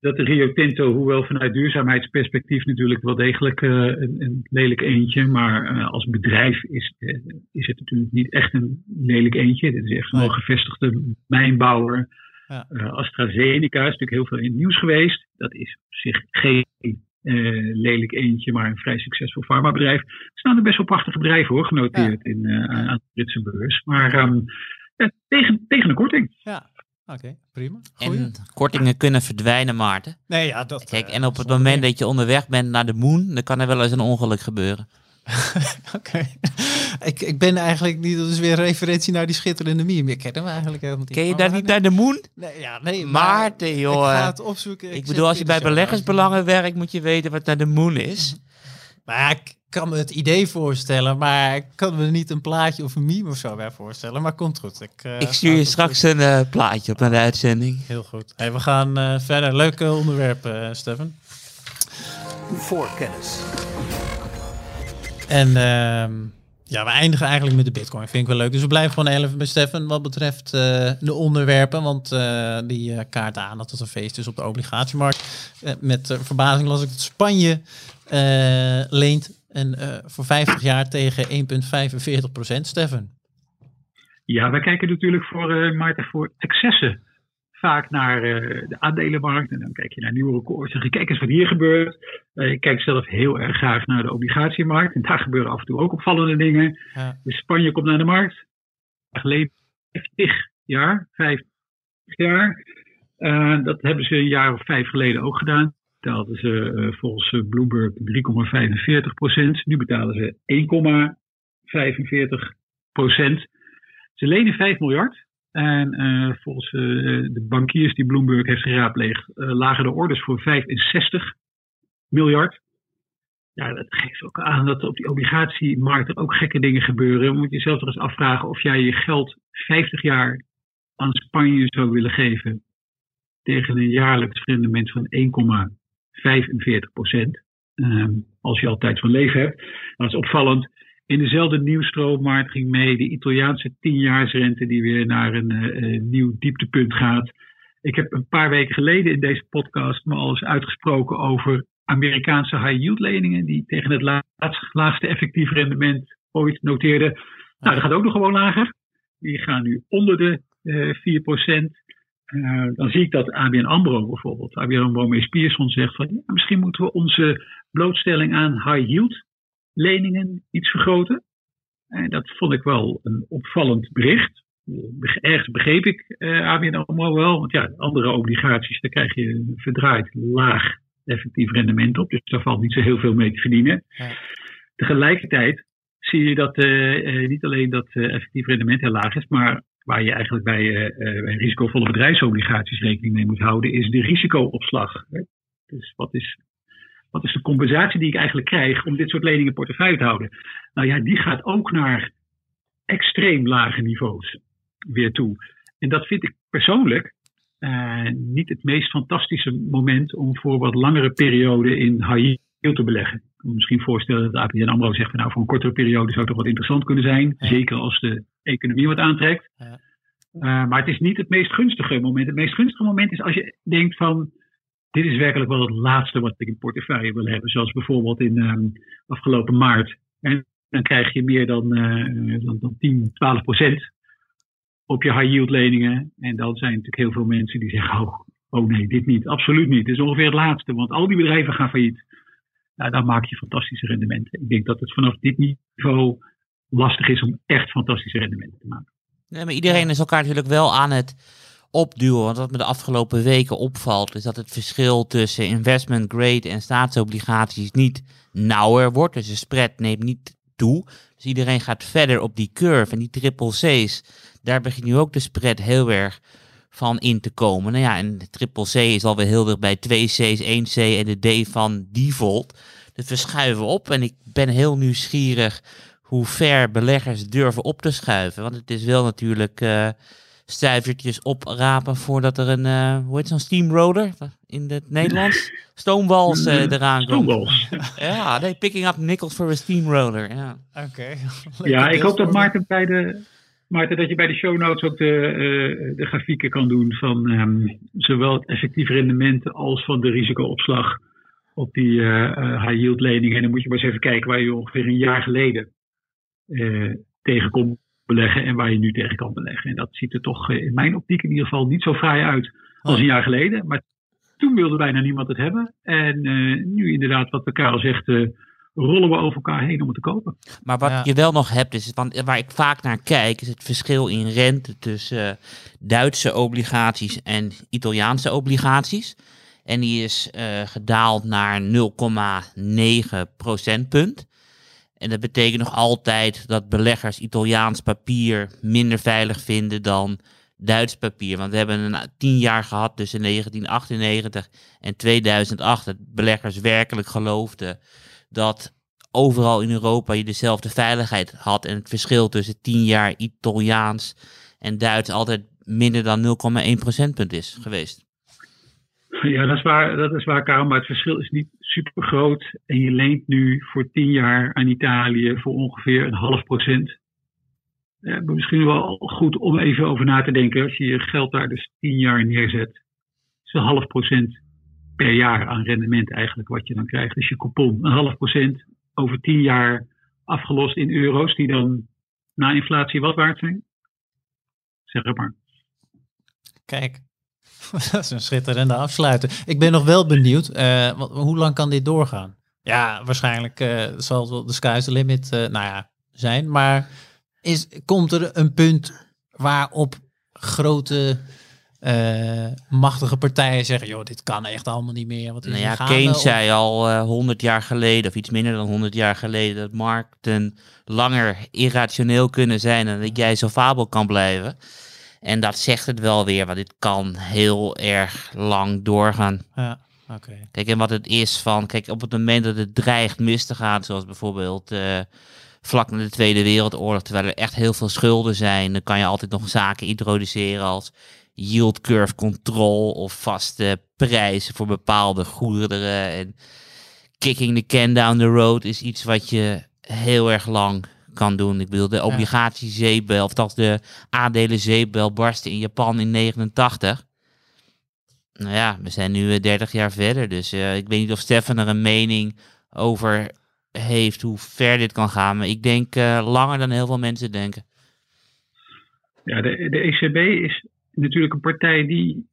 dat de Rio Tinto, hoewel vanuit duurzaamheidsperspectief natuurlijk wel degelijk uh, een, een, lelijk eentje, maar uh, als bedrijf is, uh, is het natuurlijk niet echt een lelijk eentje. Dit is echt een gevestigde mijnbouwer. Ja. AstraZeneca is natuurlijk heel veel in het nieuws geweest. Dat is op zich geen lelijk eentje, maar een vrij succesvol farmabedrijf. Er staan er best wel prachtige bedrijven hoor, genoteerd ja. in, aan de Britse beurs. Maar um, tegen, tegen een korting.
Ja, Oké, prima.
Goeie. En kortingen kunnen verdwijnen, Maarten.
Nee, ja, dat...
Kijk, en op het moment dat je onderweg bent naar de moon, dan kan er wel eens een ongeluk gebeuren.
Oké. Okay. ik, ik ben eigenlijk niet, dat is weer referentie naar die schitterende meme. Ik ken hem eigenlijk helemaal niet.
Ken je daar niet naar de moon?
Nee, ja, nee.
Maarten, joh.
Ik ga het opzoeken.
Ik, ik bedoel, als je bij beleggersbelangen werkt, moet je weten wat naar de moon is.
Maar ik kan me het idee voorstellen, maar ik kan me niet een plaatje of een meme of zo bij voorstellen. Maar komt goed. Ik, uh,
ik stuur je straks een uh, plaatje op naar de uitzending.
Heel goed. Hey, we gaan uh, verder. Leuke onderwerpen, Stefan.
Voor kennis.
En ehm, ja, we eindigen eigenlijk met de bitcoin. Vind ik wel leuk. Dus we blijven gewoon even bij Stefan wat betreft de onderwerpen. Want die kaart aan dat het een feest is op de obligatiemarkt. met verbazing las ik dat Spanje leent en uh, voor 50 jaar tegen 1,45 procent, Stefan.
Ja, wij kijken natuurlijk voor, uh, Maarten, voor excessen vaak naar uh, de aandelenmarkt. En dan kijk je naar nieuwe records. En kijk eens wat hier gebeurt. ik kijk zelf heel erg graag naar de obligatiemarkt. En daar gebeuren af en toe ook opvallende dingen. Ja. Dus Spanje komt naar de markt. Geleden 50 jaar, 50 jaar. dat hebben ze een jaar of vijf geleden ook gedaan betaalden ze uh, volgens uh, Bloomberg 3,45 procent. Nu betalen ze 1,45 procent. Ze lenen 5 miljard. En uh, volgens de bankiers die Bloomberg heeft geraadpleegd, lagen de orders voor 65 miljard. Ja, dat geeft ook aan dat op die obligatiemarkt er ook gekke dingen gebeuren. Dan moet je zelf toch eens afvragen of jij je geld 50 jaar aan Spanje zou willen geven tegen een jaarlijks rendement van 45 procent. Um, als je al tijd van leven hebt. Dat is opvallend. In dezelfde nieuwstroommarkt ging mee de Italiaanse tienjaarsrente die weer naar een uh, nieuw dieptepunt gaat. Ik heb een paar weken geleden in deze podcast me al eens uitgesproken over Amerikaanse high yield leningen die tegen het laatste, laagste effectief rendement ooit noteerden. Nou, dat gaat ook nog gewoon lager. Die gaan nu onder de uh, 4 procent. Uh, dan zie ik dat ABN AMRO bijvoorbeeld, ABN AMRO Mees Pierson zegt van ja, misschien moeten we onze blootstelling aan high yield leningen iets vergroten. En dat vond ik wel een opvallend bericht. Ergens begreep ik uh, ABN AMRO wel. Want ja, andere obligaties, daar krijg je verdraaid laag effectief rendement op. Dus daar valt niet zo heel veel mee te verdienen. Ja. Tegelijkertijd zie je dat uh, niet alleen dat effectief rendement heel laag is, maar waar je eigenlijk bij, bij risicovolle bedrijfsobligaties rekening mee moet houden, is de risicoopslag. Dus wat is wat is de compensatie die ik eigenlijk krijg om dit soort leningen in portefeuille te houden? Nou ja, die gaat ook naar extreem lage niveaus weer toe. En dat vind ik persoonlijk uh, niet het meest fantastische moment om voor wat langere periode in high yield te beleggen. Ik kan me misschien voorstellen dat APN AMRO zegt, nou voor een kortere periode zou het toch wat interessant kunnen zijn. Zeker als de economie wat aantrekt. Ja. Uh, maar het is niet het meest gunstige moment. Het meest gunstige moment is als je denkt van, dit is werkelijk wel het laatste wat ik in portefeuille wil hebben. Zoals bijvoorbeeld in um, afgelopen maart. En dan krijg je meer dan, uh, dan, dan 10, 12 procent op je high yield leningen. En dan zijn natuurlijk heel veel mensen die zeggen, oh, oh nee, dit niet. Absoluut niet. Dit is ongeveer het laatste. Want al die bedrijven gaan failliet. Nou, dan maak je fantastische rendementen. Ik denk dat het vanaf dit niveau lastig is om echt fantastische rendementen te maken.
Nee, maar iedereen is elkaar natuurlijk wel aan het opduwen. Want wat me de afgelopen weken opvalt, is dat het verschil tussen investment grade en staatsobligaties niet nauwer wordt. Dus de spread neemt niet toe. Dus iedereen gaat verder op die curve. En die triple C's, daar begint nu ook de spread heel erg van in te komen. Nou ja, en de triple C is alweer heel dicht bij 2 C's, 1 C en de D van default. Dus we schuiven op en ik ben heel nieuwsgierig hoe ver beleggers durven op te schuiven. Want het is wel natuurlijk... Uh, stuivertjes oprapen voordat er een, uh, hoe heet zo'n steamroller in het Nederlands? Stoomwals uh, eraan komt. Stoomwals. ja, nee, picking up nickels voor een steamroller. Ja,
oké.
ja, ik hoop dat Maarten bij de, Maarten, dat je bij de show notes ook de, uh, de grafieken kan doen van um, zowel het effectief rendement als van de risicoopslag op die high yield leningen. En dan moet je maar eens even kijken waar je ongeveer een jaar geleden tegenkomt beleggen en waar je nu tegen kan beleggen. En dat ziet er toch eh, in mijn optiek in ieder geval niet zo vrij uit als een jaar geleden. Maar toen wilde bijna niemand het hebben. En nu inderdaad, wat de Karel zegt, rollen we over elkaar heen om het te kopen.
Maar wat je wel nog hebt, is, want waar ik vaak naar kijk, is het verschil in rente tussen Duitse obligaties en Italiaanse obligaties. En die is gedaald naar 0,9 procentpunt. En dat betekent nog altijd dat beleggers Italiaans papier minder veilig vinden dan Duits papier. Want we hebben een tien jaar gehad tussen 1998 en 2008 dat beleggers werkelijk geloofden dat overal in Europa je dezelfde veiligheid had. En het verschil tussen 10 jaar Italiaans en Duits altijd minder dan 0,1 procentpunt is geweest.
Ja, dat is waar, dat is waar Karel, maar het verschil is niet super groot. En je leent nu voor tien jaar aan Italië voor ongeveer een half procent. Misschien wel goed om even over na te denken. Als je je geld daar dus tien jaar neerzet, is een half procent per jaar aan rendement eigenlijk wat je dan krijgt. Dus je coupon, een half procent over tien jaar afgelost in euro's, die dan na inflatie wat waard zijn? Zeg maar.
Kijk, dat is een schitterende afsluiter. Ik ben nog wel benieuwd, uh, wat, hoe lang kan dit doorgaan? Ja, waarschijnlijk uh, zal het wel de sky's the limit uh, nou ja, zijn. Maar is, komt er een punt waarop grote machtige partijen zeggen, joh, dit kan echt allemaal niet meer. Wat
nou ja, Keynes zei al uh, 100 jaar geleden, of iets minder dan 100 jaar geleden, dat markten langer irrationeel kunnen zijn en dat jij zo fabel kan blijven. En dat zegt het wel weer, want dit kan heel erg lang doorgaan.
Ja, oké.
Kijk, en wat het is van, kijk, op het moment dat het dreigt mis te gaan, zoals bijvoorbeeld uh, vlak na de Tweede Wereldoorlog, terwijl er echt heel veel schulden zijn, dan kan je altijd nog zaken introduceren als yield curve control of vaste prijzen voor bepaalde goederen. En kicking the can down the road is iets wat je heel erg lang kan doen. Ik bedoel, de obligatiezeebel, of dat de aandelen barstte in Japan in 89. Nou ja, we zijn nu 30 eh, jaar verder. Dus uh, ik weet niet of Stefan er een mening over heeft hoe ver dit kan gaan. Maar ik denk uh, langer dan heel veel mensen denken.
Ja, de, de ECB is natuurlijk een partij die,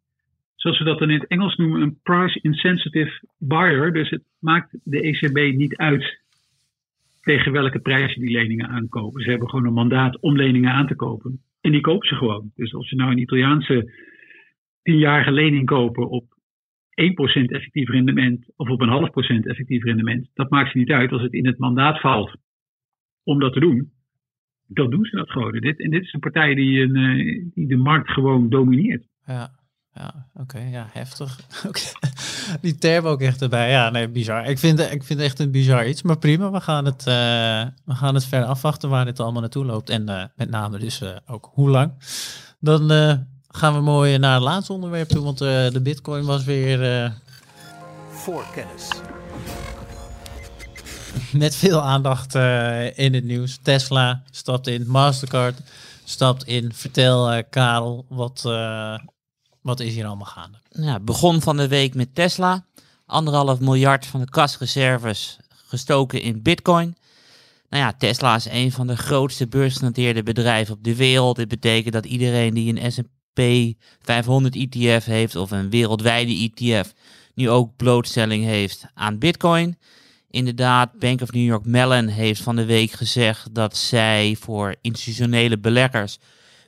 zoals we dat dan in het Engels noemen, een price insensitive buyer. Dus het maakt de ECB niet uit tegen welke prijs ze die leningen aankopen. Ze hebben gewoon een mandaat om leningen aan te kopen. En die kopen ze gewoon. Dus als ze nou een Italiaanse tienjarige lening kopen op 1% effectief rendement of op een half procent effectief rendement, dat maakt ze niet uit als het in het mandaat valt om dat te doen. Dan doen ze dat gewoon. Dit, en dit is een partij die, een, eh, die de markt gewoon domineert.
Ja, ja oké. ja, heftig. Die term ook echt erbij. Ja, nee, bizar. Ik vind, ik vind het echt een bizar iets. Maar prima, we gaan het, uh, we gaan het verder afwachten waar dit allemaal naartoe loopt. En uh, met name dus ook hoe lang. Dan gaan we mooi naar het laatste onderwerp toe, want uh, de bitcoin was weer... Uh,
Voorkennis.
Met veel aandacht uh, in het nieuws. Tesla stapt in, Mastercard stapt in. Vertel Karel, wat, wat is hier allemaal gaande?
Ja, begon van de week met Tesla. Anderhalf miljard van de kasreserves gestoken in bitcoin. Nou ja, Tesla is een van de grootste beursgenoteerde bedrijven op de wereld. Dit betekent dat iedereen die een S&P 500 ETF heeft of een wereldwijde ETF nu ook blootstelling heeft aan Bitcoin. Inderdaad, Bank of New York Mellon heeft van de week gezegd dat zij voor institutionele beleggers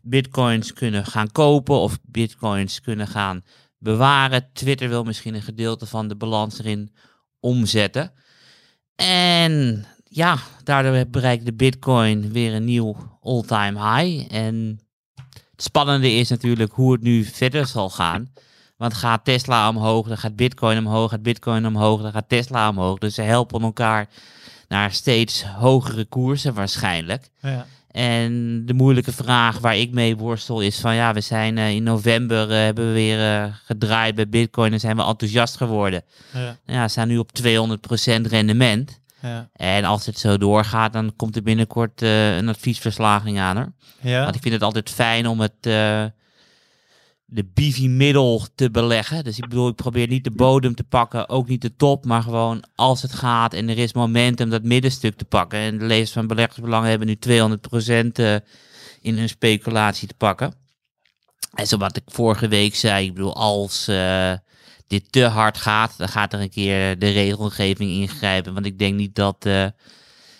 bitcoins kunnen gaan kopen of bitcoins kunnen gaan bewaren. Twitter wil misschien een gedeelte van de balans erin omzetten. En ja, daardoor bereikt de bitcoin weer een nieuw all-time high. En het spannende is natuurlijk hoe het nu verder zal gaan. Want gaat Tesla omhoog, dan gaat Bitcoin omhoog, gaat Bitcoin omhoog, dan gaat Tesla omhoog. Dus ze helpen elkaar naar steeds hogere koersen waarschijnlijk. Ja. En de moeilijke vraag waar ik mee worstel is van ja, we zijn uh, in november uh, hebben we weer uh, gedraaid bij Bitcoin en zijn we enthousiast geworden. Ja, ja we staan nu op 200% rendement. Ja. En als het zo doorgaat, dan komt er binnenkort een adviesverslaging aan er. Ja. Want ik vind het altijd fijn om het, de bivi-middel te beleggen. Dus ik bedoel, ik probeer niet de bodem te pakken, ook niet de top, maar gewoon als het gaat en er is momentum dat middenstuk te pakken. En de lezers van beleggersbelangen hebben nu 200% uh, in hun speculatie te pakken. En zo wat ik vorige week zei, ik bedoel, als uh, dit te hard gaat, dan gaat er een keer de regelgeving ingrijpen. Want ik denk niet dat uh,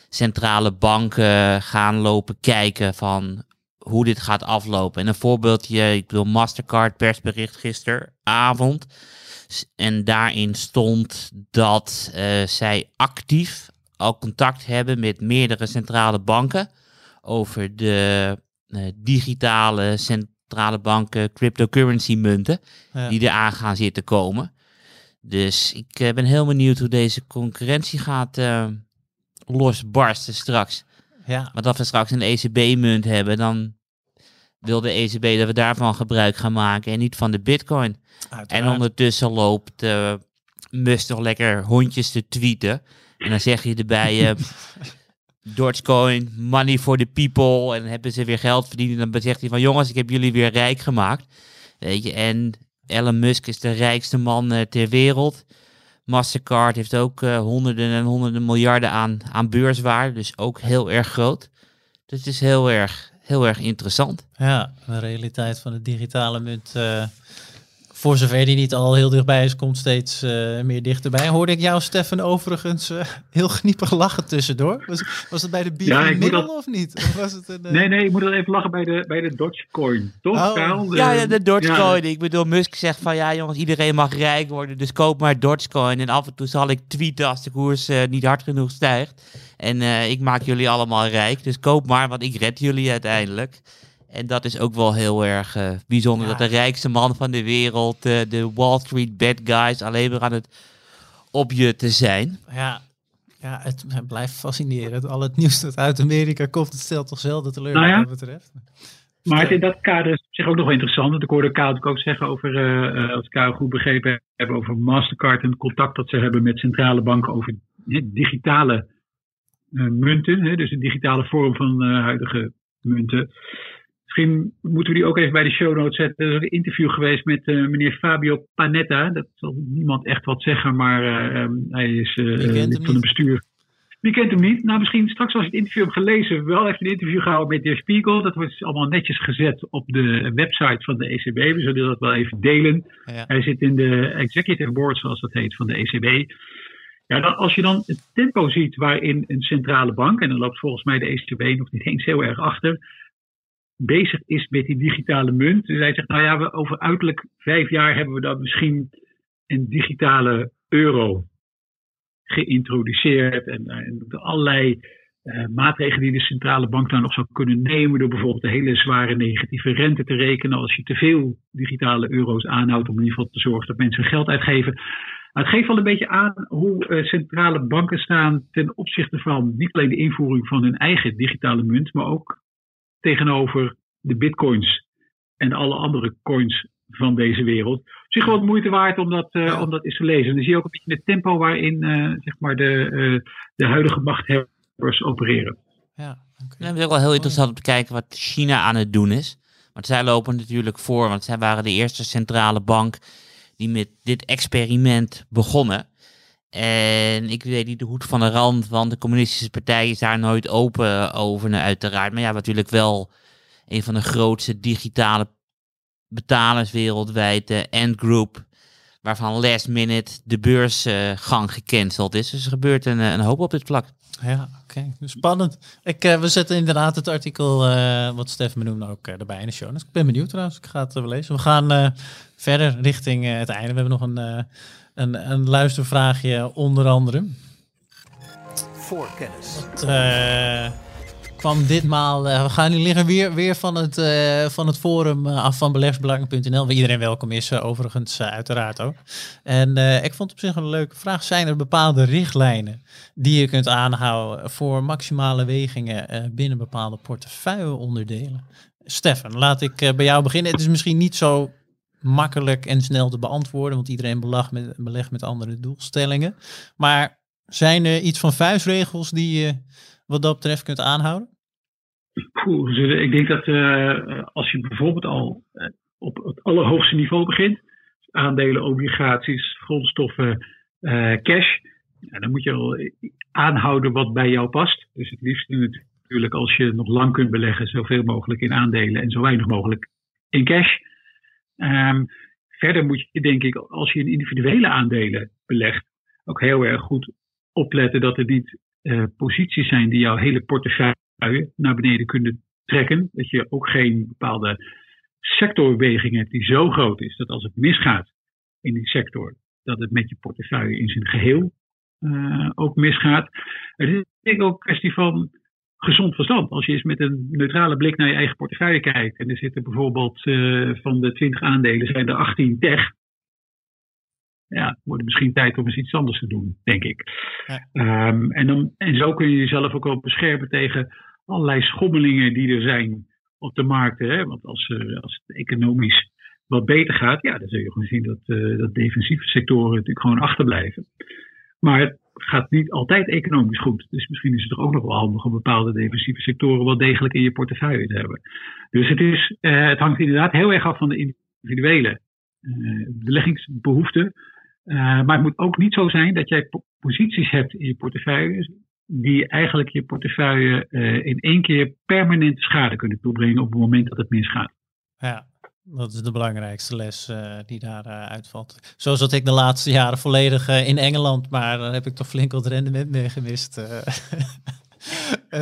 centrale banken gaan lopen kijken van hoe dit gaat aflopen. En een voorbeeldje, ik bedoel Mastercard persbericht gisteravond. En daarin stond dat uh, zij actief al contact hebben met meerdere centrale banken over de uh, digitale centrale banken cryptocurrency munten ja. die eraan gaan zitten komen. Dus ik uh, ben heel benieuwd hoe deze concurrentie gaat losbarsten straks. Ja. Want als we straks een ECB-munt hebben, dan wil de ECB dat we daarvan gebruik gaan maken en niet van de bitcoin. En ondertussen loopt uh, Musk toch lekker hondjes te tweeten. En dan zeg je erbij, uh, Dogecoin, money for the people. En dan hebben ze weer geld verdiend. En dan zegt hij van, jongens, ik heb jullie weer rijk gemaakt. Weet je, en Elon Musk is de rijkste man uh, ter wereld. Mastercard heeft ook uh, honderden en honderden miljarden aan, aan beurswaarde. Dus ook heel erg groot. Dus het is heel erg heel erg interessant.
Ja, de realiteit van de digitale munt, uh, voor zover die niet al heel dichtbij is, komt steeds uh, meer dichterbij. Hoorde ik jou, Stefan, overigens uh, heel gniepig lachen tussendoor? Was, was het bij de
ja,
middel of niet? Of was het
een, Nee, nee, ik moet er even lachen bij de, bij de Dogecoin. Toch,
oh. ja, ja, de Dogecoin. Ja. Ik bedoel, Musk zegt van ja jongens, iedereen mag rijk worden, dus koop maar Dogecoin. En af en toe zal ik tweeten als de koers niet hard genoeg stijgt. En uh, ik maak jullie allemaal rijk. Dus koop maar, want ik red jullie uiteindelijk. En dat is ook wel heel erg uh, bijzonder. Ja. Dat de rijkste man van de wereld, uh, de Wall Street bad guys, alleen maar aan het opjutten zijn.
Ja, ja het, het blijft fascinerend. Al het nieuws dat uit Amerika komt, het stelt toch zelden teleur nou ja. wat dat betreft.
Maar in dat kader is zich ook nog wel interessant. Want ik hoorde Kaal ook zeggen over, uh, als ik goed begrepen heb, over Mastercard en het contact dat ze hebben met centrale banken over digitale uh, munten, hè, dus de digitale vorm van uh, huidige munten. Misschien moeten we die ook even bij de show notes zetten. Er is een interview geweest met uh, meneer Fabio Panetta. Dat zal niemand echt wat zeggen, maar um, hij is lid van het bestuur. Wie kent hem niet? Nou, misschien straks als je het interview hebt gelezen, wel even een interview gehouden met de Spiegel. Dat wordt allemaal netjes gezet op de website van de ECB. We zullen dat wel even delen. Ja. Hij zit in de executive board, zoals dat heet, van de ECB. Ja, dan, als je dan het tempo ziet waarin een centrale bank, en dan loopt volgens mij de ECB nog niet eens heel erg achter, bezig is met die digitale munt. Dus hij zegt, nou ja, we, over uiterlijk vijf jaar hebben we dan misschien een digitale euro geïntroduceerd. En, en allerlei uh, maatregelen die de centrale bank dan nog zou kunnen nemen. Door bijvoorbeeld een hele zware negatieve rente te rekenen. Als je te veel digitale euro's aanhoudt om in ieder geval te zorgen dat mensen geld uitgeven. Maar het geeft wel een beetje aan hoe uh, centrale banken staan ten opzichte van niet alleen de invoering van hun eigen digitale munt, maar ook tegenover de bitcoins en alle andere coins van deze wereld. Op zich wel moeite waard om dat, uh, om dat eens te lezen. dan zie je ook een beetje het tempo waarin uh, zeg maar de, uh, de huidige machthebbers opereren.
Ja, okay. het is ook wel heel interessant om te kijken wat China aan het doen is. Want zij lopen natuurlijk voor, want zij waren de eerste centrale bank die met dit experiment begonnen. En ik weet niet de hoed van de rand, want de communistische partij is daar nooit open over, uiteraard. Maar ja, natuurlijk wel een van de grootste digitale betalers wereldwijd, de Ant Group, waarvan last minute de beursgang gecanceld is. Dus er gebeurt een, een hoop op dit vlak.
Ja, oké. Spannend. Ik, uh, we zetten inderdaad het artikel, uh, wat Stef me noemde, ook uh, erbij in de show. Dus ik ben benieuwd trouwens. Ik ga het wel lezen. We gaan verder richting het einde. We hebben nog een, een, een luistervraagje onder andere.
Voorkennis.
Wat, kwam ditmaal. Uh, we gaan nu liggen weer, weer van, het, uh, van het forum uh, af van belegsbelangen.nl. Waar iedereen welkom is, overigens uiteraard ook. En ik vond op zich een leuke vraag. Zijn er bepaalde richtlijnen die je kunt aanhouden voor maximale wegingen binnen bepaalde portefeuilleonderdelen? Stefan, laat ik bij jou beginnen. Het is misschien niet zo makkelijk en snel te beantwoorden, want iedereen belegt met, belegt met andere doelstellingen. Maar zijn er iets van vuistregels die je wat dat betreft kunt aanhouden?
Poeh, ik denk dat uh, als je bijvoorbeeld al uh, op het allerhoogste niveau begint, aandelen, obligaties, grondstoffen, cash, dan moet je al aanhouden wat bij jou past. Dus het liefst natuurlijk als je nog lang kunt beleggen, zoveel mogelijk in aandelen en zo weinig mogelijk in cash. Um, verder moet je denk ik, als je in individuele aandelen belegt, ook heel erg goed opletten dat er niet uh, posities zijn die jouw hele portefeuille naar beneden kunnen trekken. Dat je ook geen bepaalde sectorbeweging hebt die zo groot is dat als het misgaat in die sector, dat het met je portefeuille in zijn geheel uh, ook misgaat. Het is denk ik ook een kwestie van gezond verstand. Als je eens met een neutrale blik naar je eigen portefeuille kijkt en er zitten bijvoorbeeld uh, van de 20 aandelen zijn er 18 tech ja, wordt het misschien tijd om eens iets anders te doen, denk ik. Ja. Um, en, dan, en zo kun je jezelf ook wel beschermen tegen allerlei schommelingen die er zijn op de markten. Hè? Want als, uh, als het economisch wat beter gaat, ja, dan zul je gewoon zien dat, uh, dat defensieve sectoren natuurlijk gewoon achterblijven. Maar het gaat niet altijd economisch goed. Dus misschien is het toch ook nog wel handig om bepaalde defensieve sectoren wel degelijk in je portefeuille te hebben. Dus het, is, uh, het hangt inderdaad heel erg af van de individuele beleggingsbehoeften. Uh, maar het moet ook niet zo zijn dat jij posities hebt in je portefeuille die eigenlijk je portefeuille uh, in één keer permanent schade kunnen toebrengen op het moment dat het misgaat.
Ja, dat is de belangrijkste les uh, die daar uitvalt. Zo zat ik de laatste jaren volledig in Engeland, maar dan heb ik toch flink wat rendement mee gemist.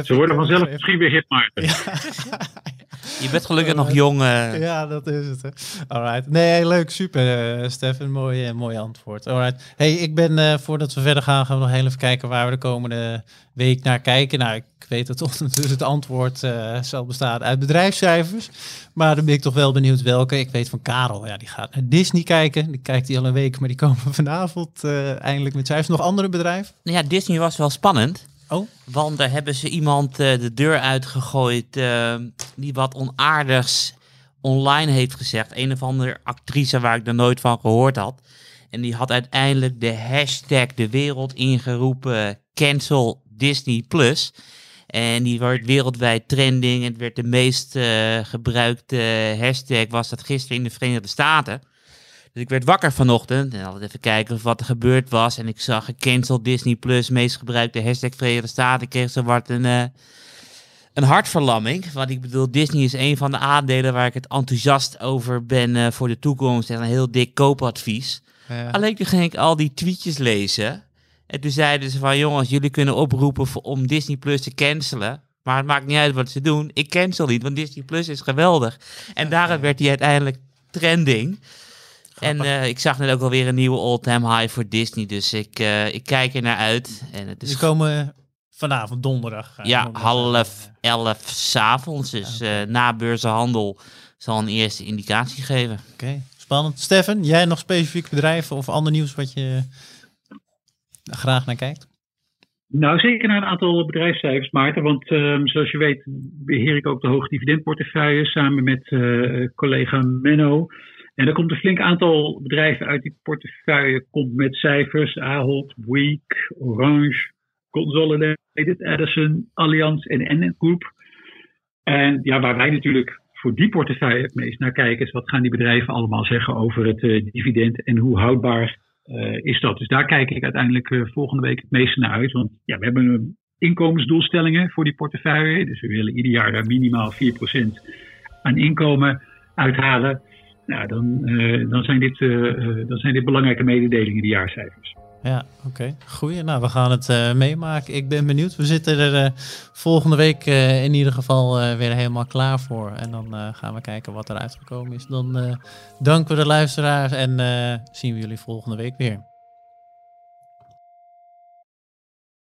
Ze worden vanzelf misschien weer hit, Maarten. Ja.
Je bent gelukkig nog jong. Uh...
Ja, dat is het. Hè. Alright. Nee, leuk. Super, uh, Stefan. Mooi, uh, mooi antwoord. Alright. Hey, ik ben, voordat we verder gaan, gaan we nog heel even kijken waar we de komende week naar kijken. Nou, ik weet dat toch natuurlijk het antwoord zal bestaan uit bedrijfscijfers. Maar dan ben ik toch wel benieuwd welke. Ik weet van Karel, ja, die gaat naar Disney kijken. Die kijkt hij al een week, maar die komen vanavond eindelijk met cijfers. Nog andere bedrijven?
Ja, Disney was wel spannend.
Oh.
Want daar hebben ze iemand uh, de deur uitgegooid uh, die wat onaardigs online heeft gezegd. Een of andere actrice waar ik er nooit van gehoord had. En die had uiteindelijk de hashtag de wereld ingeroepen cancel Disney Plus. En die werd wereldwijd trending. Het werd de meest uh, gebruikte hashtag was dat gisteren in de Verenigde Staten. Dus ik werd wakker vanochtend en had even kijken wat er gebeurd was. En ik zag gecanceld Disney Plus, meest gebruikte hashtag Verenigde Staten. Ik kreeg zo wat een, uh, een hartverlamming. Want ik bedoel, Disney is een van de aandelen waar ik het enthousiast over ben uh, voor de toekomst. En een heel dik koopadvies. Ja. Alleen toen ging ik al die tweetjes lezen. En toen zeiden ze van, jongens, jullie kunnen oproepen voor, om Disney Plus te cancelen. Maar het maakt niet uit wat ze doen. Ik cancel niet, want Disney Plus is geweldig. En daarom werd hij uiteindelijk trending. En uh, ik zag net ook alweer een nieuwe all-time high voor Disney. Dus ik, uh, ik kijk er naar uit. En het is
Die komen vanavond donderdag.
Ja, half elf s'avonds. Dus uh, na beurzenhandel zal een eerste indicatie geven.
Oké, okay. spannend. Stefan, jij nog specifiek bedrijven of ander nieuws wat je graag naar kijkt?
Nou, zeker naar een aantal bedrijfscijfers, Maarten. Want um, zoals je weet beheer ik ook de hoge dividendportefeuille samen met uh, collega Menno. En er komt een flink aantal bedrijven uit die portefeuille. Komt met cijfers, Ahold, Week, Orange, Consolidated, Edison, Allianz en N Group. En ja, waar wij natuurlijk voor die portefeuille het meest naar kijken is wat gaan die bedrijven allemaal zeggen over het uh, dividend en hoe houdbaar uh, is dat. Dus daar kijk ik uiteindelijk uh, volgende week het meeste naar uit. Want ja, we hebben inkomensdoelstellingen voor die portefeuille. Dus we willen ieder jaar minimaal 4% aan inkomen uithalen. Nou, dan, dan, zijn dit, dan zijn dit belangrijke mededelingen, die jaarcijfers.
Ja, oké. Okay. Goeie. Nou, we gaan het meemaken. Ik ben benieuwd. We zitten er volgende week in ieder geval weer helemaal klaar voor. En dan gaan we kijken wat er uitgekomen is. Dan danken we de luisteraars en zien we jullie volgende week weer.